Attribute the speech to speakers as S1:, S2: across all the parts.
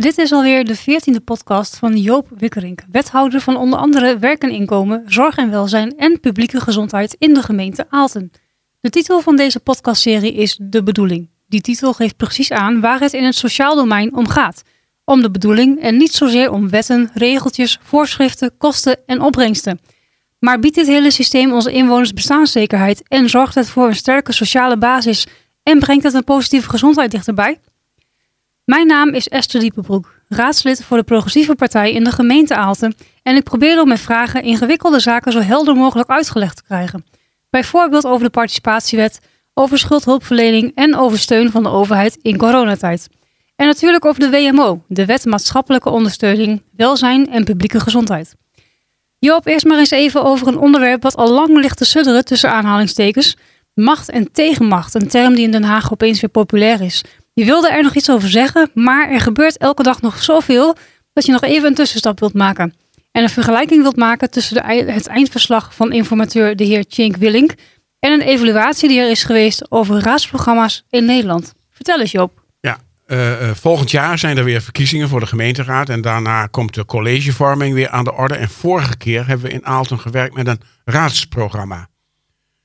S1: Dit is alweer de veertiende podcast van Joop Wikkerink, wethouder van onder andere werk en inkomen, zorg en welzijn en publieke gezondheid in de gemeente Aalten. De titel van deze podcastserie is De Bedoeling. Die titel geeft precies aan waar het in het sociaal domein om gaat. Om de bedoeling en niet zozeer om wetten, regeltjes, voorschriften, kosten en opbrengsten. Maar biedt dit hele systeem onze inwoners bestaanszekerheid en zorgt het voor een sterke sociale basis en brengt het een positieve gezondheid dichterbij? Mijn naam is Esther Diepenbroek, raadslid voor de Progressieve Partij in de gemeente Aalten en ik probeer om mijn vragen ingewikkelde zaken zo helder mogelijk uitgelegd te krijgen. Bijvoorbeeld over de participatiewet, over schuldhulpverlening en over steun van de overheid in coronatijd. En natuurlijk over de WMO, de Wet Maatschappelijke Ondersteuning, Welzijn en Publieke Gezondheid. Joop, eerst maar eens even over een onderwerp wat al lang ligt te sudderen tussen aanhalingstekens. Macht en tegenmacht, een term die in Den Haag opeens weer populair is. Je wilde er nog iets over zeggen, maar er gebeurt elke dag nog zoveel dat je nog even een tussenstap wilt maken. En een vergelijking wilt maken tussen de, het eindverslag van informateur de heer Tjink Willink en een evaluatie die er is geweest over raadsprogramma's in Nederland. Vertel eens Joop.
S2: Ja, uh, volgend jaar zijn er weer verkiezingen voor de gemeenteraad en daarna komt de collegevorming weer aan de orde. En vorige keer hebben we in Aalten gewerkt met een raadsprogramma.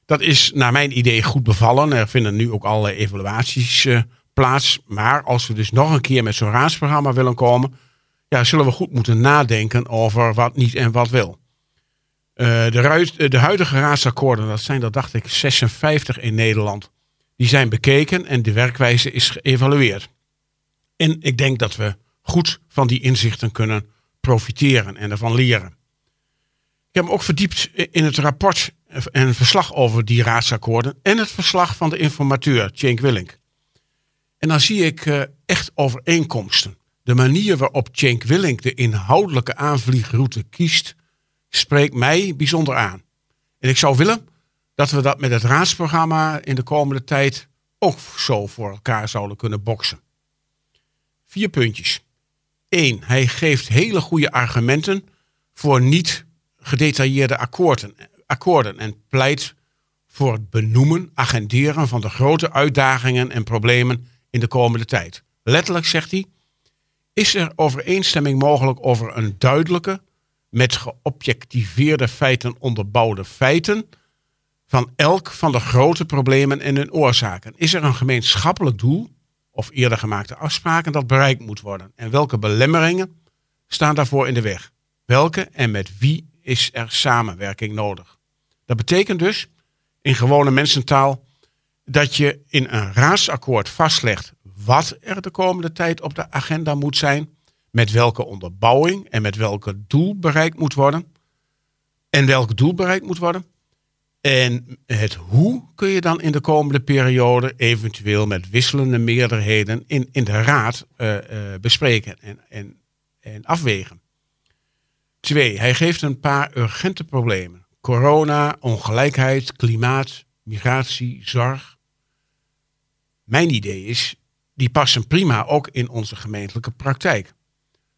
S2: Dat is naar mijn idee goed bevallen. Er vinden nu ook allerlei evaluaties uh, plaats. Maar als we dus nog een keer met zo'n raadsprogramma willen komen, ja, zullen we goed moeten nadenken over wat niet en wat wil. Uh, de, de, huidige raadsakkoorden, dat zijn er dacht ik 56 in Nederland, die zijn bekeken en de werkwijze is geëvalueerd. En ik denk dat we goed van die inzichten kunnen profiteren en ervan leren. Ik heb me ook verdiept in het rapport en verslag over die raadsakkoorden en het verslag van de informateur, Cenk Willink. En dan zie ik uh, echt overeenkomsten. De manier waarop Cenk Willink de inhoudelijke aanvliegroute kiest, spreekt mij bijzonder aan. En ik zou willen dat we dat met het raadsprogramma in de komende tijd ook zo voor elkaar zouden kunnen boksen. Vier puntjes. Eén, hij geeft hele goede argumenten voor niet gedetailleerde akkoorden, akkoorden en pleit voor het benoemen, agenderen van de grote uitdagingen en problemen in de komende tijd. Letterlijk zegt hij: is er overeenstemming mogelijk over een duidelijke, met geobjectiveerde feiten onderbouwde feiten van elk van de grote problemen en hun oorzaken? Is er een gemeenschappelijk doel of eerder gemaakte afspraken dat bereikt moet worden? En welke belemmeringen staan daarvoor in de weg? Welke en met wie is er samenwerking nodig? Dat betekent dus in gewone mensentaal dat je in een raadsakkoord vastlegt wat er de komende tijd op de agenda moet zijn, met welke onderbouwing en met welke doel bereikt moet worden. En welk doel bereikt moet worden. En het hoe kun je dan in de komende periode eventueel met wisselende meerderheden in, in de raad uh, uh, bespreken en, en, en afwegen. Twee, hij geeft een paar urgente problemen. Corona, ongelijkheid, klimaat, migratie, zorg. Mijn idee is, die passen prima ook in onze gemeentelijke praktijk.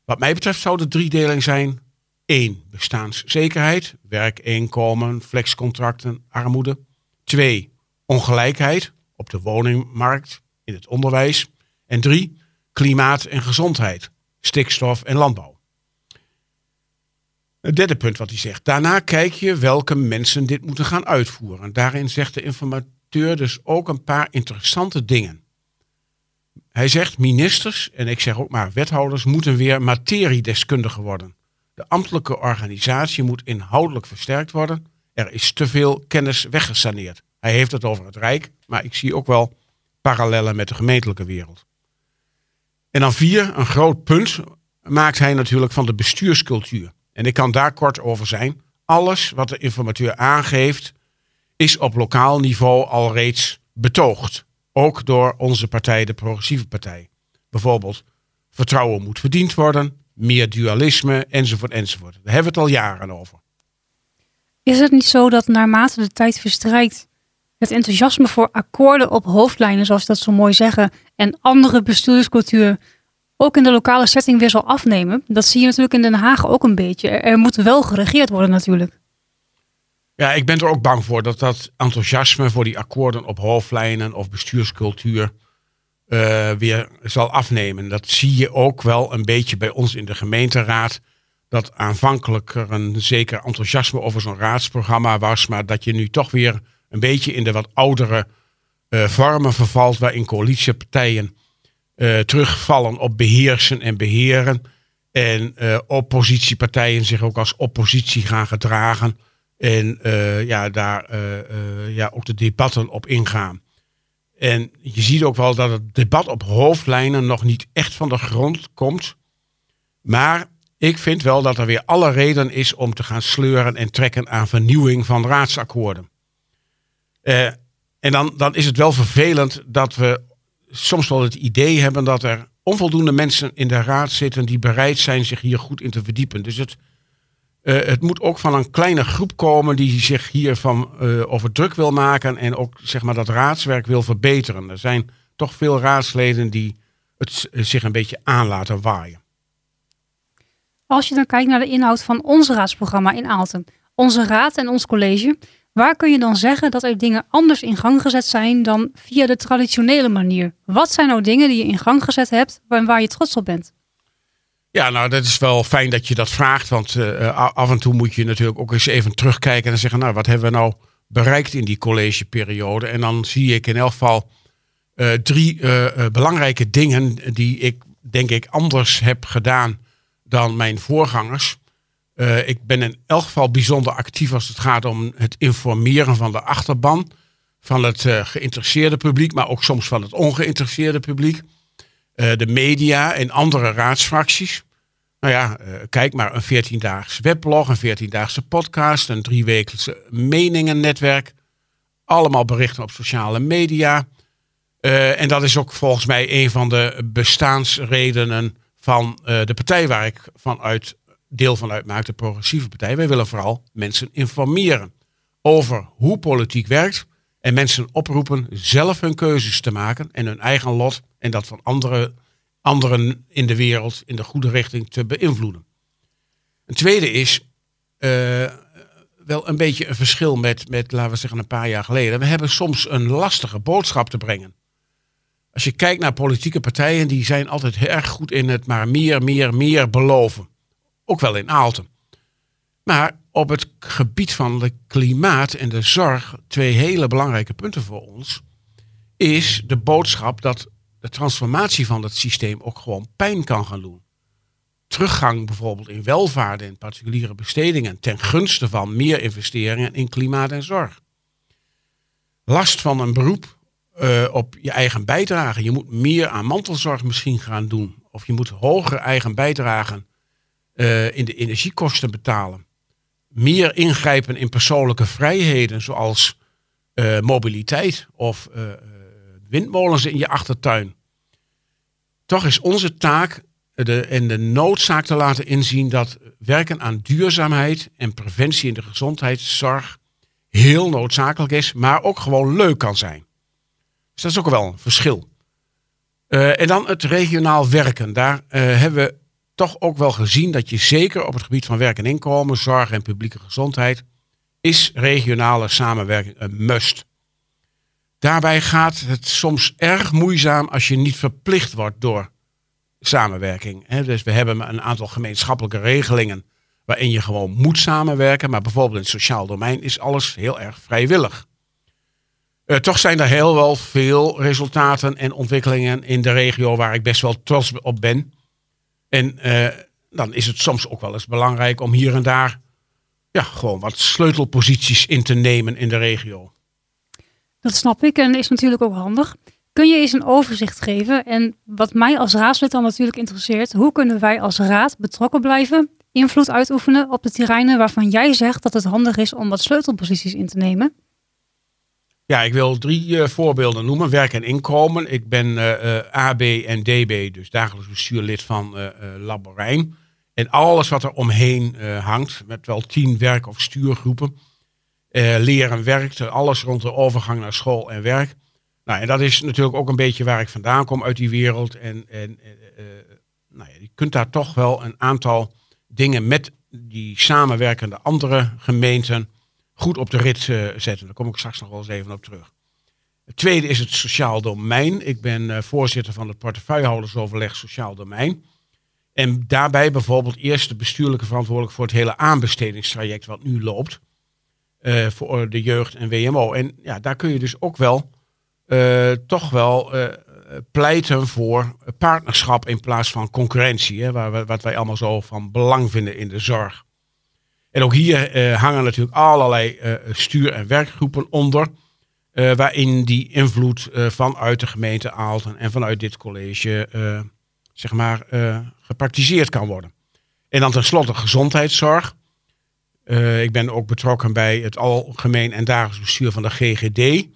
S2: Wat mij betreft zou de driedeling zijn: 1. Bestaanszekerheid, werk, inkomen, flexcontracten, armoede. 2. Ongelijkheid op de woningmarkt, in het onderwijs. En 3. Klimaat en gezondheid, stikstof en landbouw. Het derde punt wat hij zegt. Daarna kijk je welke mensen dit moeten gaan uitvoeren. Daarin zegt de dus ook een paar interessante dingen. Hij zegt ministers, en ik zeg ook maar wethouders, moeten weer materiedeskundigen worden. De ambtelijke organisatie moet inhoudelijk versterkt worden. Er is te veel kennis weggesaneerd. Hij heeft het over het Rijk, maar ik zie ook wel parallellen met de gemeentelijke wereld. En dan vier, een groot punt maakt hij natuurlijk van de bestuurscultuur. En ik kan daar kort over zijn. Alles wat de informateur aangeeft, is op lokaal niveau al reeds betoogd. Ook door onze partij, de Progressieve Partij. Bijvoorbeeld, vertrouwen moet verdiend worden, meer dualisme, enzovoort, enzovoort. Daar hebben we het al jaren over.
S1: Is het niet zo dat naarmate de tijd verstrijkt, het enthousiasme voor akkoorden op hoofdlijnen, zoals dat zo mooi zeggen, en andere bestuurscultuur ook in de lokale setting weer zal afnemen? Dat zie je natuurlijk in Den Haag ook een beetje. Er moet wel geregeerd worden natuurlijk.
S2: Ja, ik ben er ook bang voor dat dat enthousiasme voor die akkoorden op hoofdlijnen of bestuurscultuur uh, weer zal afnemen. Dat zie je ook wel een beetje bij ons in de gemeenteraad. Dat aanvankelijk er een zeker enthousiasme over zo'n raadsprogramma was. Maar dat je nu toch weer een beetje in de wat oudere uh, vormen vervalt. Waarin coalitiepartijen uh, terugvallen op beheersen en beheren. En oppositiepartijen zich ook als oppositie gaan gedragen. En ja, daar ja, ook de debatten op ingaan. En je ziet ook wel dat het debat op hoofdlijnen nog niet echt van de grond komt. Maar ik vind wel dat er weer alle reden is om te gaan sleuren en trekken aan vernieuwing van raadsakkoorden. En dan, dan is het wel vervelend dat we soms wel het idee hebben dat er onvoldoende mensen in de raad zitten die bereid zijn zich hier goed in te verdiepen. Dus het, uh, het moet ook van een kleine groep komen die zich hiervan uh, over druk wil maken en ook zeg maar, dat raadswerk wil verbeteren. Er zijn toch veel raadsleden die het zich een beetje aan laten waaien.
S1: Als je dan kijkt naar de inhoud van ons raadsprogramma in Aalten, onze raad en ons college, waar kun je dan zeggen dat er dingen anders in gang gezet zijn dan via de traditionele manier? Wat zijn nou dingen die je in gang gezet hebt en waar je trots op bent?
S2: Ja, nou, dat is wel fijn dat je dat vraagt. Want uh, af en toe moet je natuurlijk ook eens even terugkijken en zeggen: Nou, wat hebben we nou bereikt in die collegeperiode? En dan zie ik in elk geval uh, drie belangrijke dingen die ik, denk ik, anders heb gedaan dan mijn voorgangers. ik ben in elk geval bijzonder actief als het gaat om het informeren van de achterban. Van het geïnteresseerde publiek, maar ook soms van het ongeïnteresseerde publiek. Eh, de media en andere raadsfracties. Nou ja, uh, kijk maar, een 14-daags weblog, een 14-daagse podcast, een driewekelijkse meningennetwerk. Allemaal berichten op sociale media. Uh, en dat is ook volgens mij een van de bestaansredenen van de partij waar ik vanuit deel van uitmaak, de Progressieve Partij. Wij willen vooral mensen informeren over hoe politiek werkt. En mensen oproepen zelf hun keuzes te maken en hun eigen lot en dat van andere, anderen in de wereld in de goede richting te beïnvloeden. Een tweede is uh, wel een beetje een verschil met, met, laten we zeggen, een paar jaar geleden. We hebben soms een lastige boodschap te brengen. Als je kijkt naar politieke partijen, die zijn altijd erg goed in het maar meer, meer, meer beloven. Ook wel in Aalten. Maar op het gebied van het klimaat en de zorg, twee hele belangrijke punten voor ons, is de boodschap dat de transformatie van het systeem ook gewoon pijn kan gaan doen. Teruggang bijvoorbeeld in welvaart en particuliere bestedingen ten gunste van meer investeringen in klimaat en zorg. Last van een beroep uh, op je eigen bijdrage. Je moet meer aan mantelzorg misschien gaan doen. Of je moet hoger eigen bijdragen uh, in de energiekosten betalen. Meer ingrijpen in persoonlijke vrijheden zoals uh, mobiliteit of windmolens in je achtertuin. Toch is onze taak de, en de noodzaak te laten inzien dat werken aan duurzaamheid en preventie in de gezondheidszorg heel noodzakelijk is, maar ook gewoon leuk kan zijn. Dus dat is ook wel een verschil. En dan het regionaal werken. Daar hebben we toch ook wel gezien dat je zeker op het gebied van werk en inkomen, zorg en publieke gezondheid, is regionale samenwerking een must. Daarbij gaat het soms erg moeizaam als je niet verplicht wordt door samenwerking. Dus we hebben een aantal gemeenschappelijke regelingen waarin je gewoon moet samenwerken. Maar bijvoorbeeld in het sociaal domein is alles heel erg vrijwillig. Uh, toch zijn er heel wel veel resultaten en ontwikkelingen in de regio waar ik best wel trots op ben. En uh, dan is het soms ook wel eens belangrijk om hier en daar ja, gewoon wat sleutelposities in te nemen in de regio.
S1: Dat snap ik en is natuurlijk ook handig. Kun je eens een overzicht geven? En wat mij als raadslid dan natuurlijk interesseert, hoe kunnen wij als raad betrokken blijven, invloed uitoefenen op de terreinen waarvan jij zegt dat het handig is om wat sleutelposities in te nemen?
S2: Ja, ik wil drie uh, voorbeelden noemen. Werk en inkomen. Ik ben uh, uh, AB en DB, dus dagelijks bestuurlid van uh, Laborijn. En alles wat er omheen hangt, met wel tien werk- of stuurgroepen. leren werkt, alles rond de overgang naar school en werk. Nou, en dat is natuurlijk ook een beetje waar ik vandaan kom uit die wereld. En, en nou ja, je kunt daar toch wel een aantal dingen met die samenwerkende andere gemeenten goed op de rit uh, zetten. Daar kom ik straks nog wel eens even op terug. Het tweede is het sociaal domein. Ik ben voorzitter van het portefeuillehoudersoverleg Sociaal Domein. En daarbij bijvoorbeeld eerst de bestuurlijke verantwoordelijk voor het hele aanbestedingstraject wat nu loopt. Uh, voor de jeugd en WMO. En ja, daar kun je dus ook wel toch wel pleiten voor partnerschap in plaats van concurrentie. Hè, waar, wat wij allemaal zo van belang vinden in de zorg. En ook hier hangen natuurlijk allerlei stuur- en werkgroepen onder. waarin die invloed vanuit de gemeente Aalten en vanuit dit college zeg maar, gepraktiseerd kan worden. En dan tenslotte gezondheidszorg. Ik ben ook betrokken bij het algemeen en dagelijks bestuur van de GGD.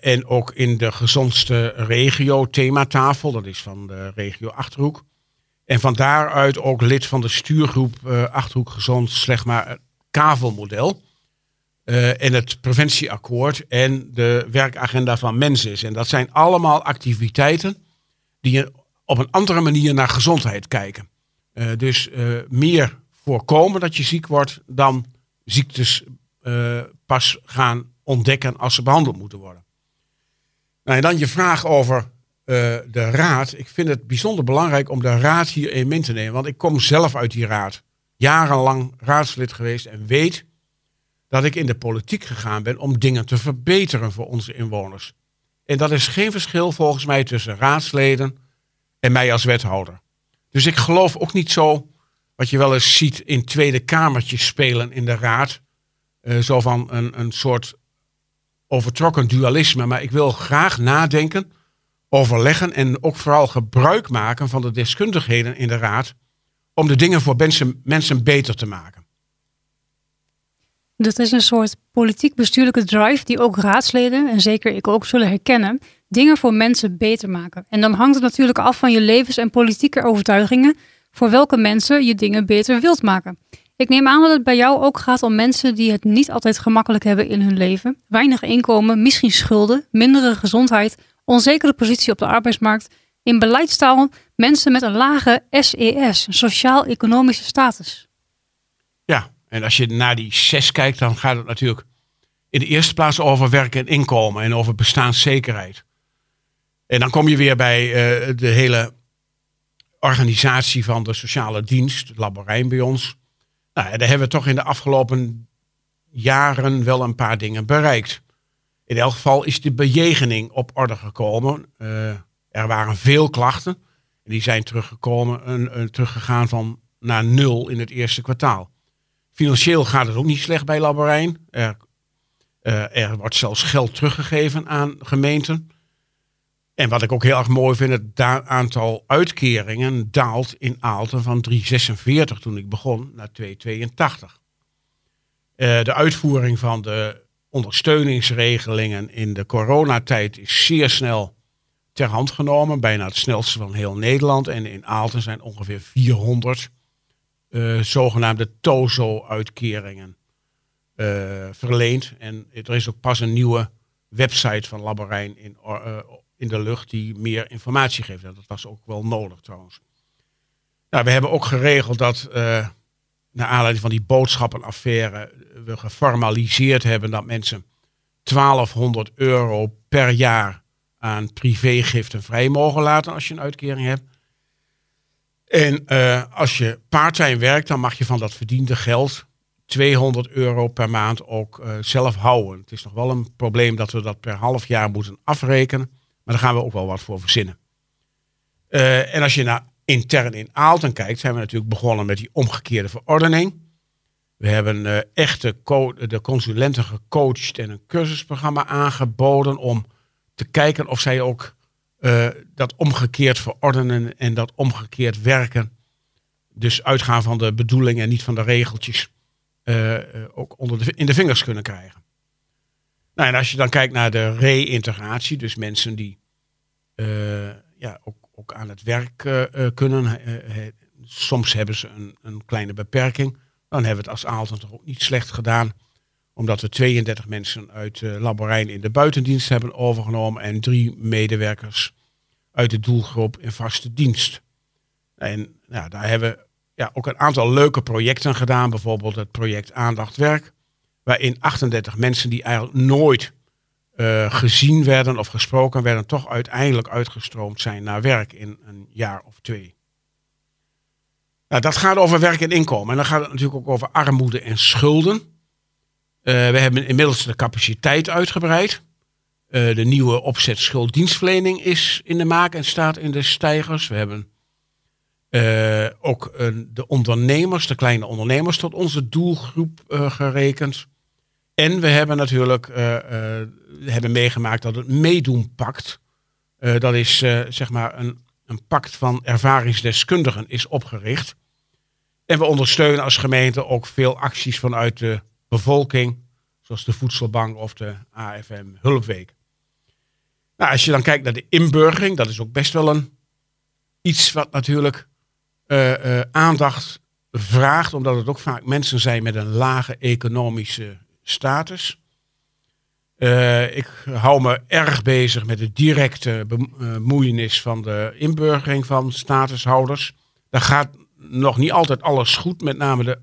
S2: En ook in de gezondste regio thematafel, dat is van de regio Achterhoek. En van daaruit ook lid van de stuurgroep uh, Achterhoek Gezond, slecht maar kavelmodel. en het preventieakkoord en de werkagenda van mensen is. En dat zijn allemaal activiteiten die op een andere manier naar gezondheid kijken. Uh, dus meer voorkomen dat je ziek wordt dan ziektes pas gaan ontdekken als ze behandeld moeten worden. Nou, en dan je vraag over de raad. Ik vind het bijzonder belangrijk om de raad hierin in te nemen. Want ik kom zelf uit die raad. Jarenlang raadslid geweest en weet dat ik in de politiek gegaan ben om dingen te verbeteren voor onze inwoners. En dat is geen verschil volgens mij tussen raadsleden en mij als wethouder. Dus ik geloof ook niet zo wat je wel eens ziet in tweede kamertjes spelen in de raad. Uh, zo van een, een soort overtrokken dualisme. Maar ik wil graag nadenken, overleggen en ook vooral gebruik maken van de deskundigheden in de raad. Om de dingen voor mensen, mensen beter te maken.
S1: Dat is een soort politiek-bestuurlijke drive die ook raadsleden, en zeker ik ook, zullen herkennen dingen voor mensen beter maken. En dan hangt het natuurlijk af van je levens- en politieke overtuigingen voor welke mensen je dingen beter wilt maken. Ik neem aan dat het bij jou ook gaat om mensen die het niet altijd gemakkelijk hebben in hun leven. Weinig inkomen, misschien schulden, mindere gezondheid, onzekere positie op de arbeidsmarkt. In beleidstaal mensen met een lage SES, e sociaal-economische status.
S2: Ja, en als je naar die zes kijkt, dan gaat het natuurlijk in de eerste plaats over werk en inkomen en over bestaanszekerheid. En dan kom je weer bij uh, de hele organisatie van de sociale dienst, Laborijn bij ons. Nou, daar hebben we toch in de afgelopen jaren wel een paar dingen bereikt. In elk geval is de bejegening op orde gekomen. Uh, er waren veel klachten. En die zijn teruggekomen, een, een, teruggegaan van naar nul in het eerste kwartaal. Financieel gaat het ook niet slecht bij Laborijn. Er, uh, er wordt zelfs geld teruggegeven aan gemeenten. En wat ik ook heel erg mooi vind, het aantal uitkeringen daalt in Aalten van 3,46 toen ik begon naar 2,82. Uh, de uitvoering van de ondersteuningsregelingen in de coronatijd is zeer snel ter hand genomen. Bijna het snelste van heel Nederland. En in Aalten zijn ongeveer 400 uh, zogenaamde TOZO-uitkeringen uh, verleend. En er is ook pas een nieuwe website van Labberijn in, uh, in de lucht die meer informatie geeft. Dat was ook wel nodig trouwens. Nou, we hebben ook geregeld dat, naar aanleiding van die boodschappenaffaire, we geformaliseerd hebben dat mensen 1200 euro per jaar aan privégiften vrij mogen laten als je een uitkering hebt. En uh, als je parttime werkt, dan mag je van dat verdiende geld 200 euro per maand ook uh, zelf houden. Het is nog wel een probleem dat we dat per half jaar moeten afrekenen. Maar daar gaan we ook wel wat voor verzinnen. En als je naar intern in Aalten kijkt, zijn we natuurlijk begonnen met die omgekeerde verordening. We hebben uh, echt de, consulenten gecoacht en een cursusprogramma aangeboden om te kijken of zij ook uh, dat omgekeerd verordenen en dat omgekeerd werken, dus uitgaan van de bedoelingen en niet van de regeltjes, ook onder de, in de vingers kunnen krijgen. Nou, en als je dan kijkt naar de reïntegratie, dus mensen die ja, ook, ook aan het werk uh, kunnen. soms hebben ze een, een, kleine beperking. Dan hebben we het als Aalten toch ook niet slecht gedaan. Omdat we 32 mensen uit uh, Laborijn in de buitendienst hebben overgenomen. En drie medewerkers uit de doelgroep in vaste dienst. En daar hebben we ja, ook een aantal leuke projecten gedaan. Bijvoorbeeld het project Aandacht Werk waarin 38 mensen die eigenlijk nooit eh, gezien werden of gesproken werden, toch uiteindelijk uitgestroomd zijn naar werk in een jaar of twee. Nou, dat gaat over werk en inkomen. En dan gaat het natuurlijk ook over armoede en schulden. Uh, we hebben inmiddels de capaciteit uitgebreid. Uh, de nieuwe opzet schulddienstverlening is in de maak en staat in de stijgers. We hebben ook de ondernemers, de kleine ondernemers, tot onze doelgroep gerekend. En we hebben natuurlijk hebben meegemaakt dat het meedoenpact, dat is zeg maar een een pact van ervaringsdeskundigen is opgericht. En we ondersteunen als gemeente ook veel acties vanuit de bevolking, zoals de Voedselbank of de AFM Hulpweek. Nou, als je dan kijkt naar de inburgering, dat is ook best wel een iets wat natuurlijk uh, uh, aandacht vraagt, omdat het ook vaak mensen zijn met een lage economische status. Uh, ik hou me erg bezig met de directe bemoeienis van de inburgering van statushouders. Daar gaat nog niet altijd alles goed, met name de,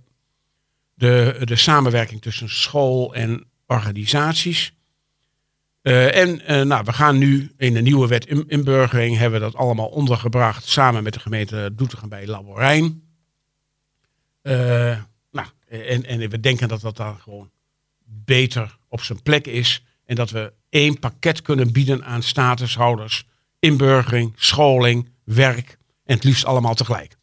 S2: de, de samenwerking tussen school en organisaties. Uh, en nou, we gaan nu in de nieuwe wet inburgering, hebben we dat allemaal ondergebracht samen met de gemeente Doetinchem bij Laborijn. nou, en, en we denken dat dat dan gewoon beter op zijn plek is. En dat we één pakket kunnen bieden aan statushouders. Inburgering, scholing, werk en het liefst allemaal tegelijk.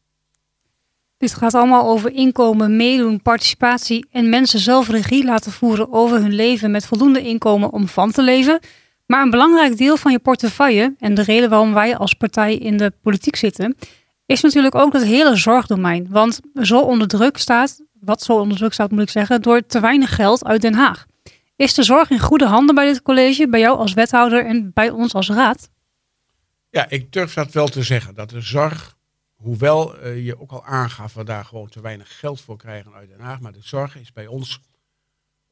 S1: Dit gaat allemaal over inkomen, meedoen, participatie en mensen zelf regie laten voeren over hun leven met voldoende inkomen om van te leven. Maar een belangrijk deel van je portefeuille en de reden waarom wij als partij in de politiek zitten, is natuurlijk ook het hele zorgdomein. Want zo onder druk staat, wat zo onder druk staat moet ik zeggen, door te weinig geld uit Den Haag. Is de zorg in goede handen bij dit college, bij jou als wethouder en bij ons als raad?
S2: Ja, ik durf dat wel te zeggen. Dat de zorg, hoewel uh, je ook al aangaf, we daar gewoon te weinig geld voor krijgen uit Den Haag. Maar de zorg is bij ons,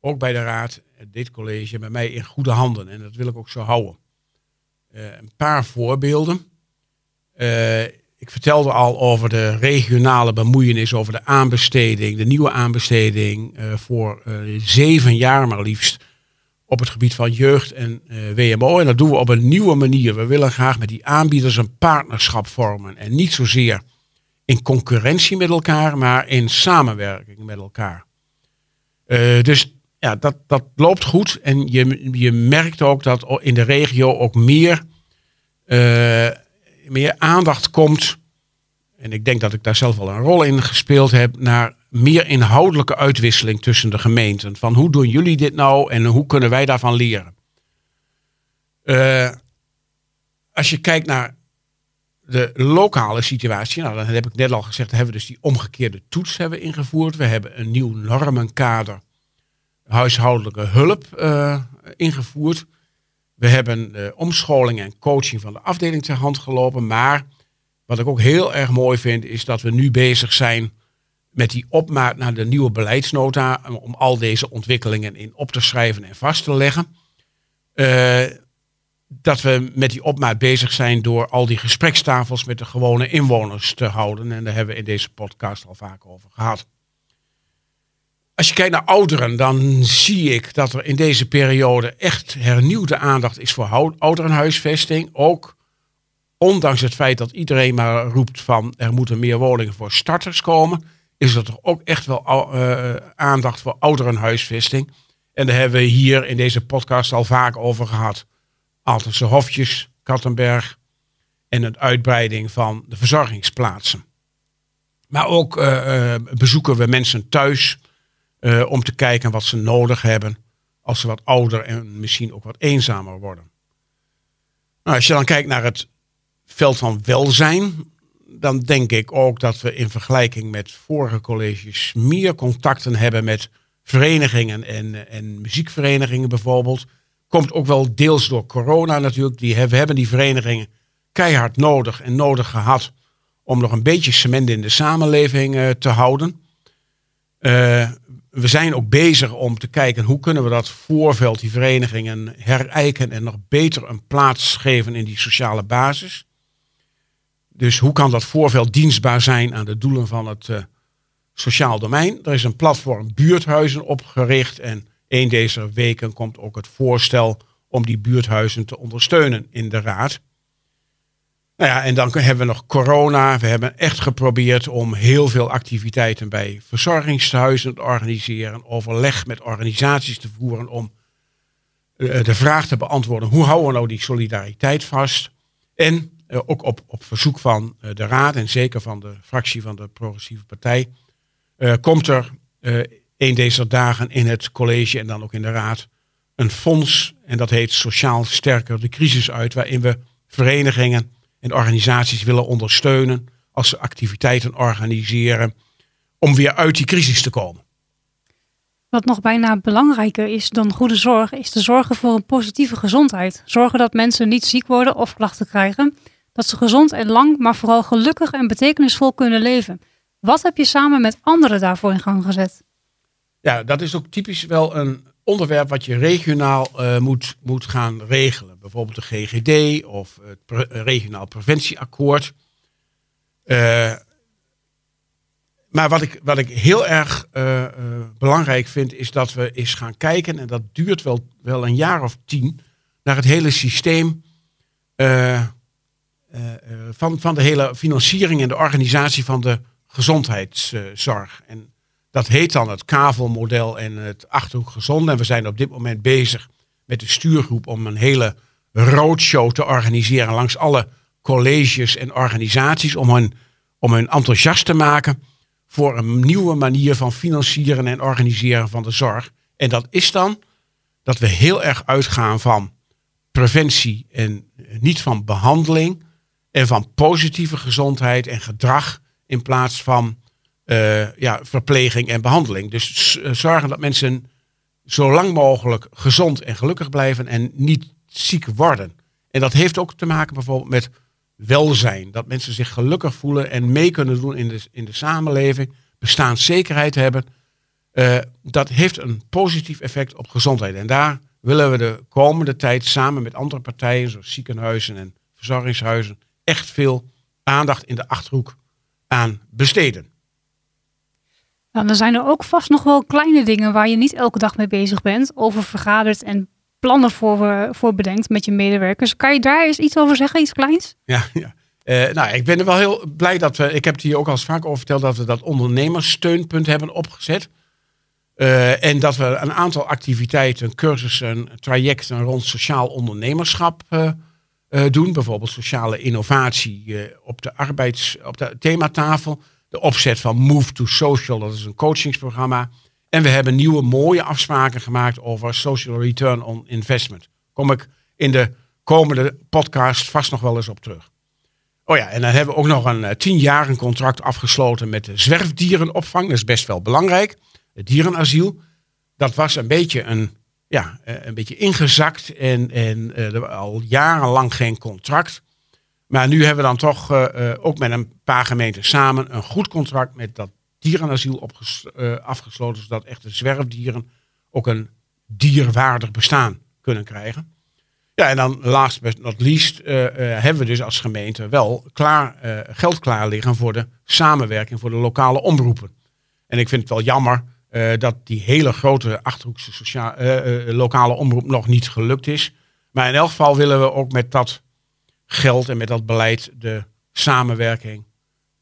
S2: ook bij de raad, dit college, bij mij in goede handen. En dat wil ik ook zo houden. Uh, een paar voorbeelden. Ik vertelde al over de regionale bemoeienis, over de aanbesteding, de nieuwe aanbesteding uh, voor uh, zeven jaar maar liefst op het gebied van jeugd en uh, WMO. En dat doen we op een nieuwe manier. We willen graag met die aanbieders een partnerschap vormen en niet zozeer in concurrentie met elkaar, maar in samenwerking met elkaar. dus ja, dat, dat loopt goed en je, je merkt ook dat in de regio ook meer meer aandacht komt, en ik denk dat ik daar zelf wel een rol in gespeeld heb, naar meer inhoudelijke uitwisseling tussen de gemeenten. Van hoe doen jullie dit nou en hoe kunnen wij daarvan leren? Uh, als je kijkt naar de lokale situatie, nou, dan heb ik net al gezegd, hebben we dus die omgekeerde toets hebben ingevoerd. We hebben een nieuw normenkader huishoudelijke hulp uh, ingevoerd. We hebben de omscholing en coaching van de afdeling ter hand gelopen. Maar wat ik ook heel erg mooi vind, is dat we nu bezig zijn met die opmaat naar de nieuwe beleidsnota. Om al deze ontwikkelingen in op te schrijven en vast te leggen. Uh, dat we met die opmaat bezig zijn door al die gesprekstafels met de gewone inwoners te houden. En daar hebben we in deze podcast al vaak over gehad. Als je kijkt naar ouderen, dan zie ik dat er in deze periode echt hernieuwde aandacht is voor ouderenhuisvesting. Ook ondanks het feit dat iedereen maar roept van er moeten meer woningen voor starters komen, is er toch ook echt wel uh, aandacht voor ouderenhuisvesting. En daar hebben we hier in deze podcast al vaak over gehad. Altense Hofjes, Kattenberg en een uitbreiding van de verzorgingsplaatsen. Maar ook uh, bezoeken we mensen thuis uh, om te kijken wat ze nodig hebben als ze wat ouder en misschien ook wat eenzamer worden. Nou, als je dan kijkt naar het veld van welzijn, dan denk ik ook dat we in vergelijking met vorige colleges meer contacten hebben met verenigingen en, en muziekverenigingen bijvoorbeeld. Komt ook wel deels door corona natuurlijk. Die, we hebben die verenigingen keihard nodig en nodig gehad om nog een beetje cement in de samenleving uh, te houden. Uh, we zijn ook bezig om te kijken hoe kunnen we dat voorveld, die verenigingen, herijken en nog beter een plaats geven in die sociale basis. Dus hoe kan dat voorveld dienstbaar zijn aan de doelen van het uh, sociaal domein? Er is een platform buurthuizen opgericht en een deze weken komt ook het voorstel om die buurthuizen te ondersteunen in de raad. Nou ja, en dan hebben we nog corona. We hebben echt geprobeerd om heel veel activiteiten bij verzorgingshuizen te organiseren, overleg met organisaties te voeren om eh, de vraag te beantwoorden: hoe houden we nou die solidariteit vast? En eh, ook op, op verzoek van eh, de Raad en zeker van de fractie van de Progressieve Partij, komt er een deze dagen in het college en dan ook in de Raad een fonds. En dat heet Sociaal Sterker de Crisis uit, waarin we verenigingen en organisaties willen ondersteunen als ze activiteiten organiseren om weer uit die crisis te komen.
S1: Wat nog bijna belangrijker is dan goede zorg, is te zorgen voor een positieve gezondheid. Zorgen dat mensen niet ziek worden of klachten krijgen. Dat ze gezond en lang, maar vooral gelukkig en betekenisvol kunnen leven. Wat heb je samen met anderen daarvoor in gang gezet?
S2: Ja, dat is ook typisch wel een onderwerp wat je regionaal uh, moet, moet gaan regelen. Bijvoorbeeld de GGD of het pre regionaal preventieakkoord. Uh, maar wat ik, wat ik heel erg belangrijk vind, is dat we eens gaan kijken, en dat duurt wel, wel een jaar of tien, naar het hele systeem van, van de hele financiering en de organisatie van de gezondheidszorg. En dat heet dan het kavelmodel en het Achterhoek Gezond. En we zijn op dit moment bezig met de stuurgroep om een hele roadshow te organiseren langs alle colleges en organisaties om hun, om hun enthousiast te maken voor een nieuwe manier van financieren en organiseren van de zorg. En dat is dan dat we heel erg uitgaan van preventie en niet van behandeling en van positieve gezondheid en gedrag in plaats van uh, ja, verpleging en behandeling. Dus eh, zorgen dat mensen zo lang mogelijk gezond en gelukkig blijven en niet ziek worden. En dat heeft ook te maken bijvoorbeeld met welzijn. Dat mensen zich gelukkig voelen en mee kunnen doen in de, in de samenleving. Bestaanszekerheid hebben. Uh, dat heeft een positief effect op gezondheid. En daar willen we de komende tijd samen met andere partijen, zoals ziekenhuizen en verzorgingshuizen, echt veel aandacht in de achterhoek aan besteden.
S1: Nou, dan zijn er ook vast nog wel kleine dingen waar je niet elke dag mee bezig bent, over vergadert en plannen voor, eh, voor bedenkt met je medewerkers. Kan je daar eens iets over zeggen, iets kleins?
S2: Ja, ja. Uh, nou, ik ben er wel heel blij dat we, ik heb het hier ook al eens vaak over verteld, dat we dat ondernemerssteunpunt hebben opgezet. Uh, en dat we een aantal activiteiten, cursussen, trajecten rond sociaal ondernemerschap doen. Bijvoorbeeld sociale innovatie op de arbeids, op de thematafel de opzet van Move to Social, dat is een coachingsprogramma. En we hebben nieuwe mooie afspraken gemaakt over social return on investment. Kom ik in de komende podcast vast nog wel eens op terug. Oh ja, en dan hebben we ook nog een uh, tien jaar een contract afgesloten met de zwerfdierenopvang. Dat is best wel belangrijk. Het dierenasiel. Dat was een beetje een, ja, eh, een beetje ingezakt en, en uh, al jarenlang geen contract. Maar nu hebben we dan toch uh, ook met een paar gemeenten samen een goed contract met dat dierenasiel uh, afgesloten, zodat echte zwerfdieren ook een dierwaardig bestaan kunnen krijgen. Ja, en dan last but not least uh, hebben we dus als gemeente wel klaar, geld klaar liggen voor de samenwerking voor de lokale omroepen. En ik vind het wel jammer dat die hele grote Achterhoekse lokale omroep nog niet gelukt is. Maar in elk geval willen we ook met dat geld en met dat beleid de samenwerking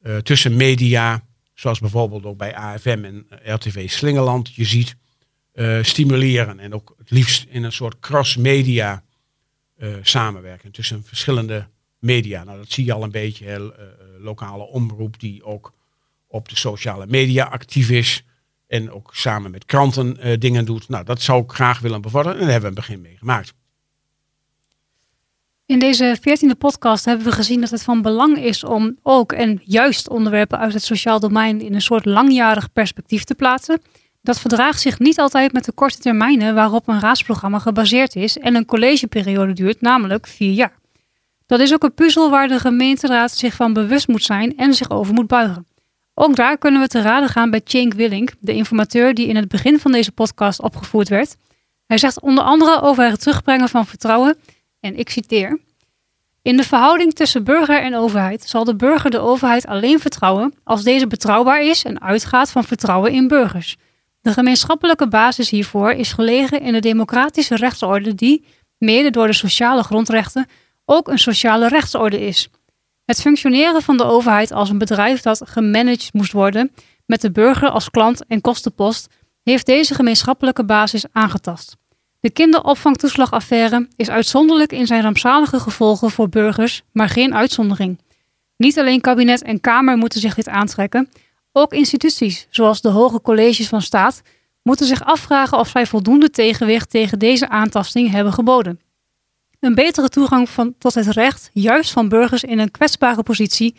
S2: uh, tussen media, zoals bijvoorbeeld ook bij AFM en RTV Slingerland, je ziet, uh, stimuleren. En ook het liefst in een soort cross-media samenwerking tussen verschillende media. Nou, dat zie je al een beetje, lokale omroep die ook op de sociale media actief is. En ook samen met kranten dingen doet. Nou, dat zou ik graag willen bevorderen. En daar hebben we een begin mee gemaakt.
S1: In deze veertiende podcast hebben we gezien dat het van belang is om ook en juist onderwerpen uit het sociaal domein in een soort langjarig perspectief te plaatsen. Dat verdraagt zich niet altijd met de korte termijnen waarop een raadsprogramma gebaseerd is en een collegeperiode duurt, namelijk vier jaar. Dat is ook een puzzel waar de gemeenteraad zich van bewust moet zijn en zich over moet buigen. Ook daar kunnen we te raden gaan bij Cenk Willink, de informateur die in het begin van deze podcast opgevoerd werd. Hij zegt onder andere over het terugbrengen van vertrouwen en ik citeer: In de verhouding tussen burger en overheid zal de burger de overheid alleen vertrouwen als deze betrouwbaar is en uitgaat van vertrouwen in burgers. De gemeenschappelijke basis hiervoor is gelegen in de democratische rechtsorde die, mede door de sociale grondrechten, ook een sociale rechtsorde is. Het functioneren van de overheid als een bedrijf dat gemanaged moest worden, met de burger als klant en kostenpost, heeft deze gemeenschappelijke basis aangetast. De kinderopvangtoeslagaffaire is uitzonderlijk in zijn rampzalige gevolgen voor burgers, maar geen uitzondering. Niet alleen kabinet en Kamer moeten zich dit aantrekken, ook instituties, zoals de hoge colleges van staat, moeten zich afvragen of zij voldoende tegenwicht tegen deze aantasting hebben geboden. Een betere toegang van, tot het recht, juist van burgers in een kwetsbare positie,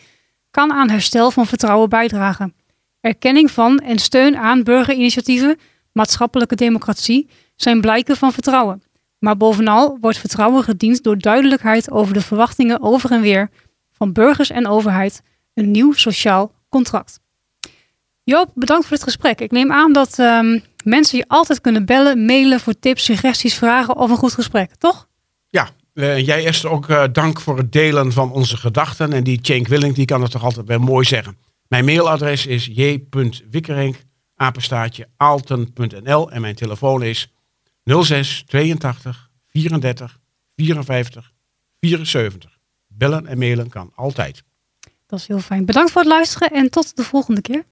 S1: kan aan herstel van vertrouwen bijdragen. Erkenning van en steun aan burgerinitiatieven, maatschappelijke democratie zijn blijken van vertrouwen. Maar bovenal wordt vertrouwen gediend door duidelijkheid over de verwachtingen over en weer van burgers en overheid, een nieuw sociaal contract. Joop, bedankt voor het gesprek. Ik neem aan dat um, mensen je altijd kunnen bellen, mailen voor tips, suggesties, vragen of een goed gesprek, toch?
S2: Ja, uh, jij Esther ook uh, dank voor het delen van onze gedachten. En die Cenk Willing, die kan het toch altijd weer mooi zeggen. Mijn mailadres is j.wikkerink, apenstaatje, en mijn telefoon is 06 82 34 54 74. Bellen en mailen kan altijd.
S1: Dat is heel fijn. Bedankt voor het luisteren en tot de volgende keer.